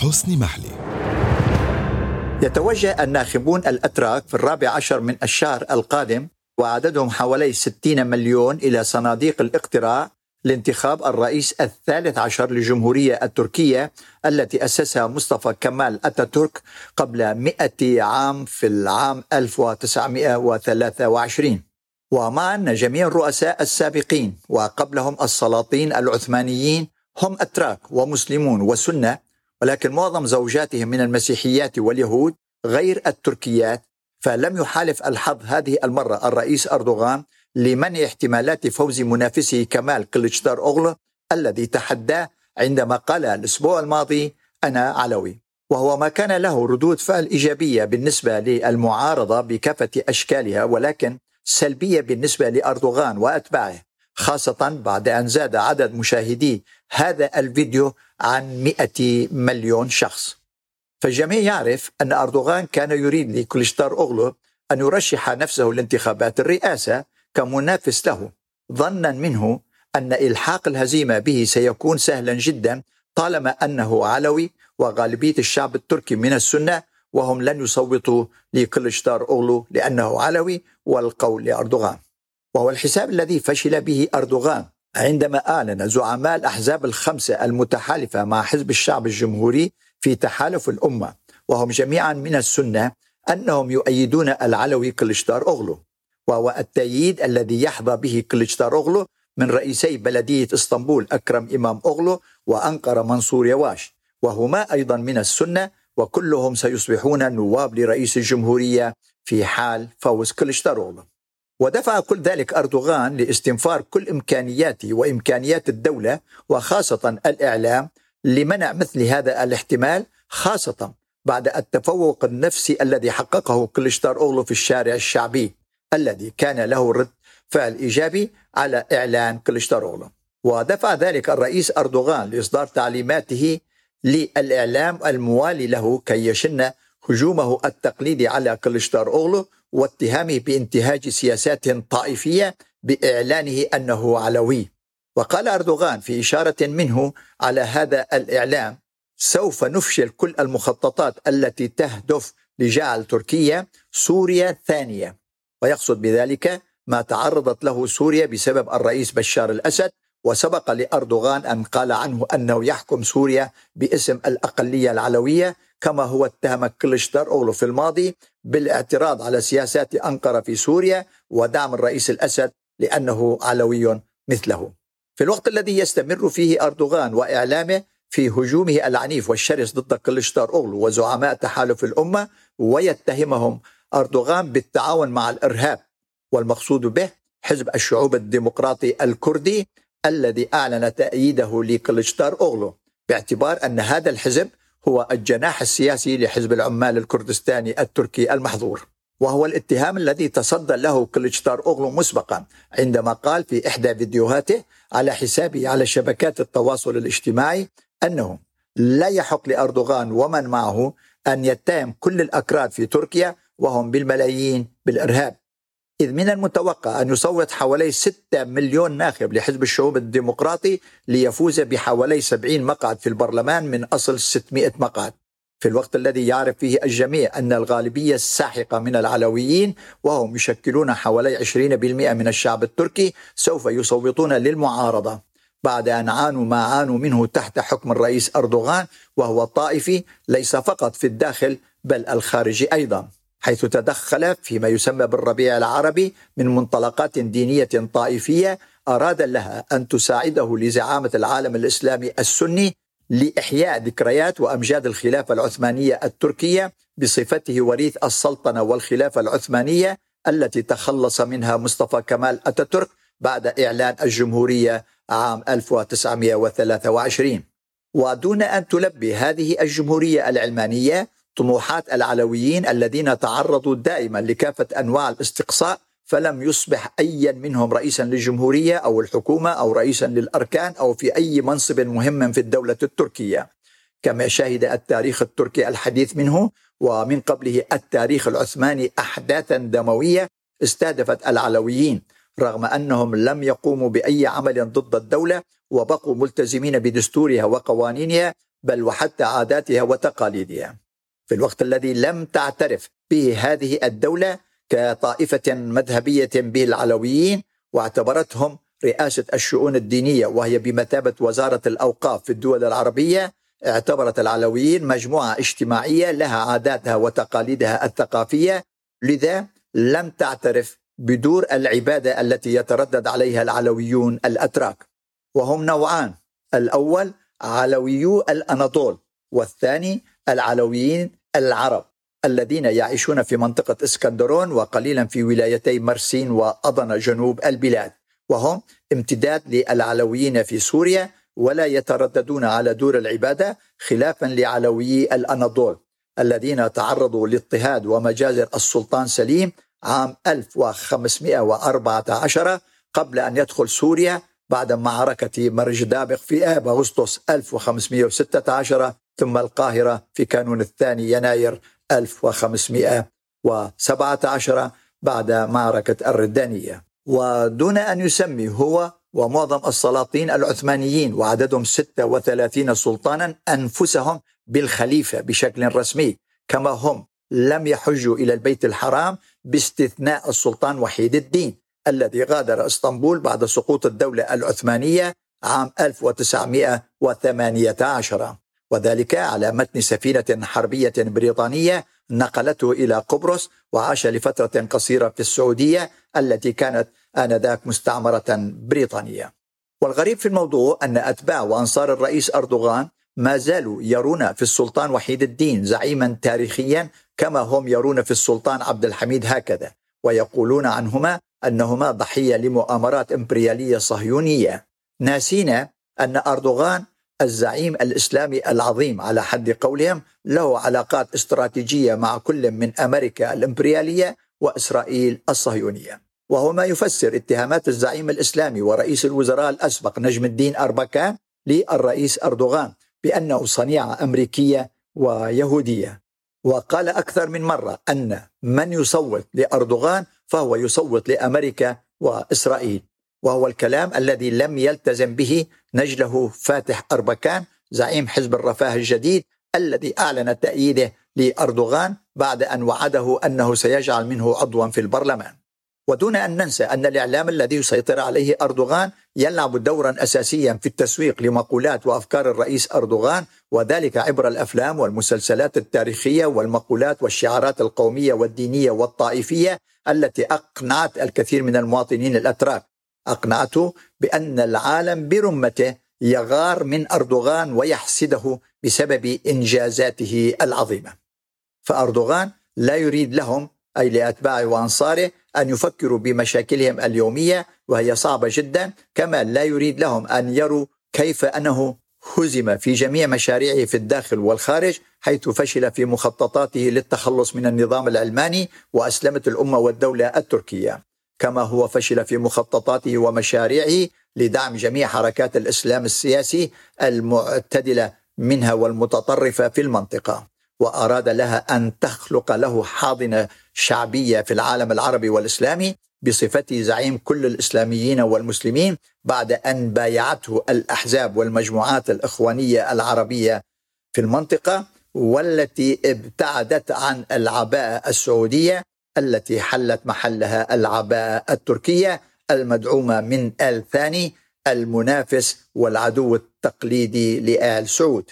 حسني محلي. يتوجه الناخبون الأتراك في الرابع عشر من الشهر القادم وعددهم حوالي 60 مليون إلى صناديق الاقتراع لانتخاب الرئيس الثالث عشر للجمهورية التركية التي أسسها مصطفى كمال أتاتورك قبل مئة عام في العام 1923 ومع أن جميع الرؤساء السابقين وقبلهم السلاطين العثمانيين هم أتراك ومسلمون وسنة ولكن معظم زوجاتهم من المسيحيات واليهود غير التركيات فلم يحالف الحظ هذه المرة الرئيس أردوغان لمنع احتمالات فوز منافسه كمال كليتشدار أوغلو الذي تحداه عندما قال الأسبوع الماضي أنا علوي. وهو ما كان له ردود فعل إيجابية بالنسبة للمعارضة بكافة أشكالها ولكن سلبية بالنسبة لأردوغان وأتباعه خاصة بعد أن زاد عدد مشاهدي هذا الفيديو عن 100 مليون شخص. فالجميع يعرف أن أردوغان كان يريد لكليشتار أوغلو أن يرشح نفسه لانتخابات الرئاسة كمنافس له ظنا منه أن إلحاق الهزيمة به سيكون سهلا جدا طالما أنه علوي وغالبية الشعب التركي من السنة وهم لن يصوتوا لكليشتار أوغلو لأنه علوي والقول لأردوغان. وهو الحساب الذي فشل به أردوغان. عندما أعلن زعماء الأحزاب الخمسة المتحالفة مع حزب الشعب الجمهوري في تحالف الأمة وهم جميعا من السنة أنهم يؤيدون العلوي كليشتار أوغلو وهو التأييد الذي يحظى به كليشتار أوغلو من رئيسي بلدية إسطنبول أكرم إمام أوغلو وأنقرة منصور يواش وهما أيضا من السنة وكلهم سيصبحون نواب لرئيس الجمهورية في حال فوز كليشتار أوغلو. ودفع كل ذلك أردوغان لاستنفار كل إمكانياته وإمكانيات الدولة وخاصة الإعلام لمنع مثل هذا الاحتمال خاصة بعد التفوق النفسي الذي حققه كليشتار أوغلو في الشارع الشعبي الذي كان له رد فعل إيجابي على إعلان كليشتار أوغلو ودفع ذلك الرئيس أردوغان لإصدار تعليماته للإعلام الموالي له كي يشن هجومه التقليدي على كليشتار أوغلو واتهامه بانتهاج سياسات طائفية بإعلانه أنه علوي. وقال أردوغان في إشارة منه على هذا الإعلام سوف نفشل كل المخططات التي تهدف لجعل تركيا سوريا ثانية. ويقصد بذلك ما تعرضت له سوريا بسبب الرئيس بشار الأسد وسبق لأردوغان أن قال عنه أنه يحكم سوريا باسم الأقلية العلوية كما هو اتهم كليشتر أولو في الماضي بالاعتراض على سياسات أنقرة في سوريا ودعم الرئيس الأسد لأنه علوي مثله. في الوقت الذي يستمر فيه أردوغان وإعلامه في هجومه العنيف والشرس ضد كليشتار أوغلو وزعماء تحالف الأمة ويتهمهم أردوغان بالتعاون مع الإرهاب والمقصود به حزب الشعوب الديمقراطي الكردي الذي أعلن تأييده لكليشتار أوغلو باعتبار أن هذا الحزب هو الجناح السياسي لحزب العمال الكردستاني التركي المحظور وهو الاتهام الذي تصدى له كليتشتار أوغلو مسبقا عندما قال في إحدى فيديوهاته على حسابه على شبكات التواصل الاجتماعي أنه لا يحق لأردوغان ومن معه أن يتهم كل الأكراد في تركيا وهم بالملايين بالإرهاب. إذ من المتوقع أن يصوت حوالي 6 مليون ناخب لحزب الشعوب الديمقراطي ليفوز بحوالي 70 مقعد في البرلمان من أصل 600 مقعد. في الوقت الذي يعرف فيه الجميع أن الغالبية الساحقة من العلويين وهم يشكلون حوالي 20% من الشعب التركي سوف يصوتون للمعارضة. بعد أن عانوا ما عانوا منه تحت حكم الرئيس أردوغان وهو طائفي ليس فقط في الداخل بل الخارجي أيضا. حيث تدخل فيما يسمى بالربيع العربي من منطلقات دينية طائفية أراد لها أن تساعده لزعامة العالم الإسلامي السني لإحياء ذكريات وأمجاد الخلافة العثمانية التركية بصفته وريث السلطنة والخلافة العثمانية التي تخلص منها مصطفى كمال أتاتورك بعد إعلان الجمهورية عام 1923 ودون أن تلبي هذه الجمهورية العلمانية طموحات العلويين الذين تعرضوا دائما لكافة أنواع الاستقصاء فلم يصبح ايا منهم رئيسا للجمهورية أو الحكومة أو رئيسا للأركان أو في أي منصب مهم في الدولة التركية كما شهد التاريخ التركي الحديث منه ومن قبله التاريخ العثماني احداثا دموية استهدفت العلويين رغم أنهم لم يقوموا بأي عمل ضد الدولة وبقوا ملتزمين بدستورها وقوانينها بل وحتى عاداتها وتقاليدها. في الوقت الذي لم تعترف به هذه الدولة كطائفة مذهبية به العلويين واعتبرتهم رئاسة الشؤون الدينية وهي بمثابة وزارة الأوقاف في الدول العربية اعتبرت العلويين مجموعة اجتماعية لها عاداتها وتقاليدها الثقافية. لذا لم تعترف بدور العبادة التي يتردد عليها العلويون الأتراك. وهم نوعان الأول علويو الأناضول والثاني العلويين العرب الذين يعيشون في منطقة اسكندرون وقليلا في ولايتي مرسين وأضن جنوب البلاد وهم امتداد للعلويين في سوريا ولا يترددون على دور العبادة خلافا لعلويي الأناضول الذين تعرضوا لاضطهاد ومجازر السلطان سليم عام 1514 قبل أن يدخل سوريا بعد معركة مرجدابق في آب أغسطس 1516 ثم القاهرة في كانون الثاني يناير 1517 بعد معركة الردانية. ودون أن يسمي هو ومعظم السلاطين العثمانيين وعددهم 36 سلطانا أنفسهم بالخليفة بشكل رسمي كما هم لم يحجوا إلى البيت الحرام باستثناء السلطان وحيد الدين الذي غادر إسطنبول بعد سقوط الدولة العثمانية عام 1918 وذلك على متن سفينة حربية بريطانية نقلته إلى قبرص وعاش لفترة قصيرة في السعودية التي كانت آنذاك مستعمرة بريطانية. والغريب في الموضوع أن أتباع وأنصار الرئيس أردوغان ما زالوا يرون في السلطان وحيد الدين زعيما تاريخيا كما هم يرون في السلطان عبد الحميد هكذا ويقولون عنهما أنهما ضحية لمؤامرات إمبريالية صهيونية. ناسين أن أردوغان الزعيم الإسلامي العظيم على حد قولهم له علاقات استراتيجية مع كل من أمريكا الإمبريالية وإسرائيل الصهيونية. وهو ما يفسر اتهامات الزعيم الإسلامي ورئيس الوزراء الأسبق نجم الدين اربكان للرئيس أردوغان بأنه صنيعة أمريكية ويهودية. وقال أكثر من مرة أن من يصوت لأردوغان فهو يصوت لأمريكا وإسرائيل. وهو الكلام الذي لم يلتزم به نجله فاتح أربكان زعيم حزب الرفاه الجديد الذي أعلن تأييده لأردوغان بعد أن وعده أنه سيجعل منه عضوا في البرلمان. ودون أن ننسى أن الإعلام الذي يسيطر عليه أردوغان يلعب دورا اساسيا في التسويق لمقولات وأفكار الرئيس أردوغان وذلك عبر الأفلام والمسلسلات التاريخية والمقولات والشعارات القومية والدينية والطائفية التي أقنعت الكثير من المواطنين الأتراك أقنعته بأن العالم برمته يغار من أردوغان ويحسده بسبب إنجازاته العظيمة. فأردوغان لا يريد لهم أي لاتباعه وأنصاره أن يفكروا بمشاكلهم اليومية وهي صعبة جدا، كما لا يريد لهم أن يروا كيف أنه هزم في جميع مشاريعه في الداخل والخارج حيث فشل في مخططاته للتخلص من النظام العلماني وأسلمت الأمة والدولة التركية كما هو فشل في مخططاته ومشاريعه لدعم جميع حركات الإسلام السياسي المعتدلة منها والمتطرفة في المنطقة وأراد لها أن تخلق له حاضنة شعبية في العالم العربي والإسلامي بصفته زعيم كل الإسلاميين والمسلمين بعد أن بايعته الأحزاب والمجموعات الإخوانية العربية في المنطقة والتي ابتعدت عن العباءة السعودية التي حلت محلها العباءه التركية المدعومة من آل ثاني المنافس والعدو التقليدي لآل سعود.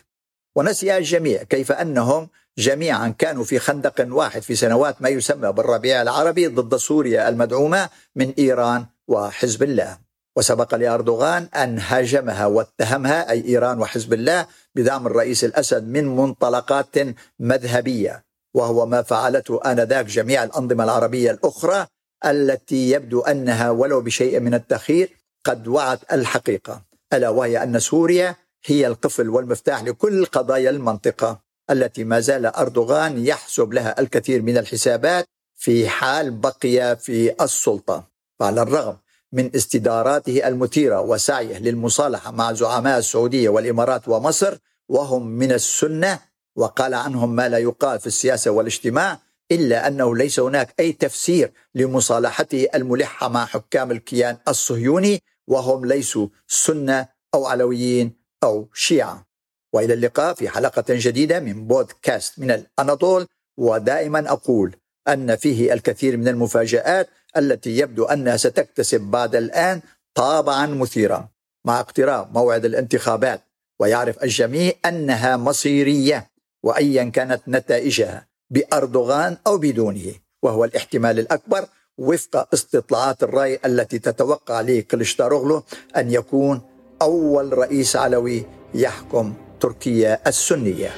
ونسي الجميع كيف أنهم جميعا كانوا في خندق واحد في سنوات ما يسمى بالربيع العربي ضد سوريا المدعومة من إيران وحزب الله. وسبق لأردوغان أن هاجمها واتهمها أي إيران وحزب الله بدعم الرئيس الأسد من منطلقات مذهبية. وهو ما فعلته آنذاك جميع الأنظمة العربية الأخرى التي يبدو أنها ولو بشيء من التخير قد وعت الحقيقة. ألا وهي أن سوريا هي القفل والمفتاح لكل قضايا المنطقة التي ما زال أردوغان يحسب لها الكثير من الحسابات في حال بقي في السلطة. وعلى الرغم من استداراته المثيرة وسعيه للمصالحة مع زعماء السعودية والإمارات ومصر وهم من السنة وقال عنهم ما لا يقال في السياسة والاجتماع إلا أنه ليس هناك أي تفسير لمصالحته الملحة مع حكام الكيان الصهيوني وهم ليسوا سنة أو علويين أو شيعة. وإلى اللقاء في حلقة جديدة من بودكاست من الأناضول ودائما أقول أن فيه الكثير من المفاجآت التي يبدو أنها ستكتسب بعد الآن طابعا مثيرا مع اقتراب موعد الانتخابات ويعرف الجميع أنها مصيرية وايا كانت نتائجها بأردوغان أو بدونه وهو الاحتمال الأكبر وفق استطلاعات الرأي التي تتوقع لكليشتاروغلو أن يكون أول رئيس علوي يحكم تركيا السنية.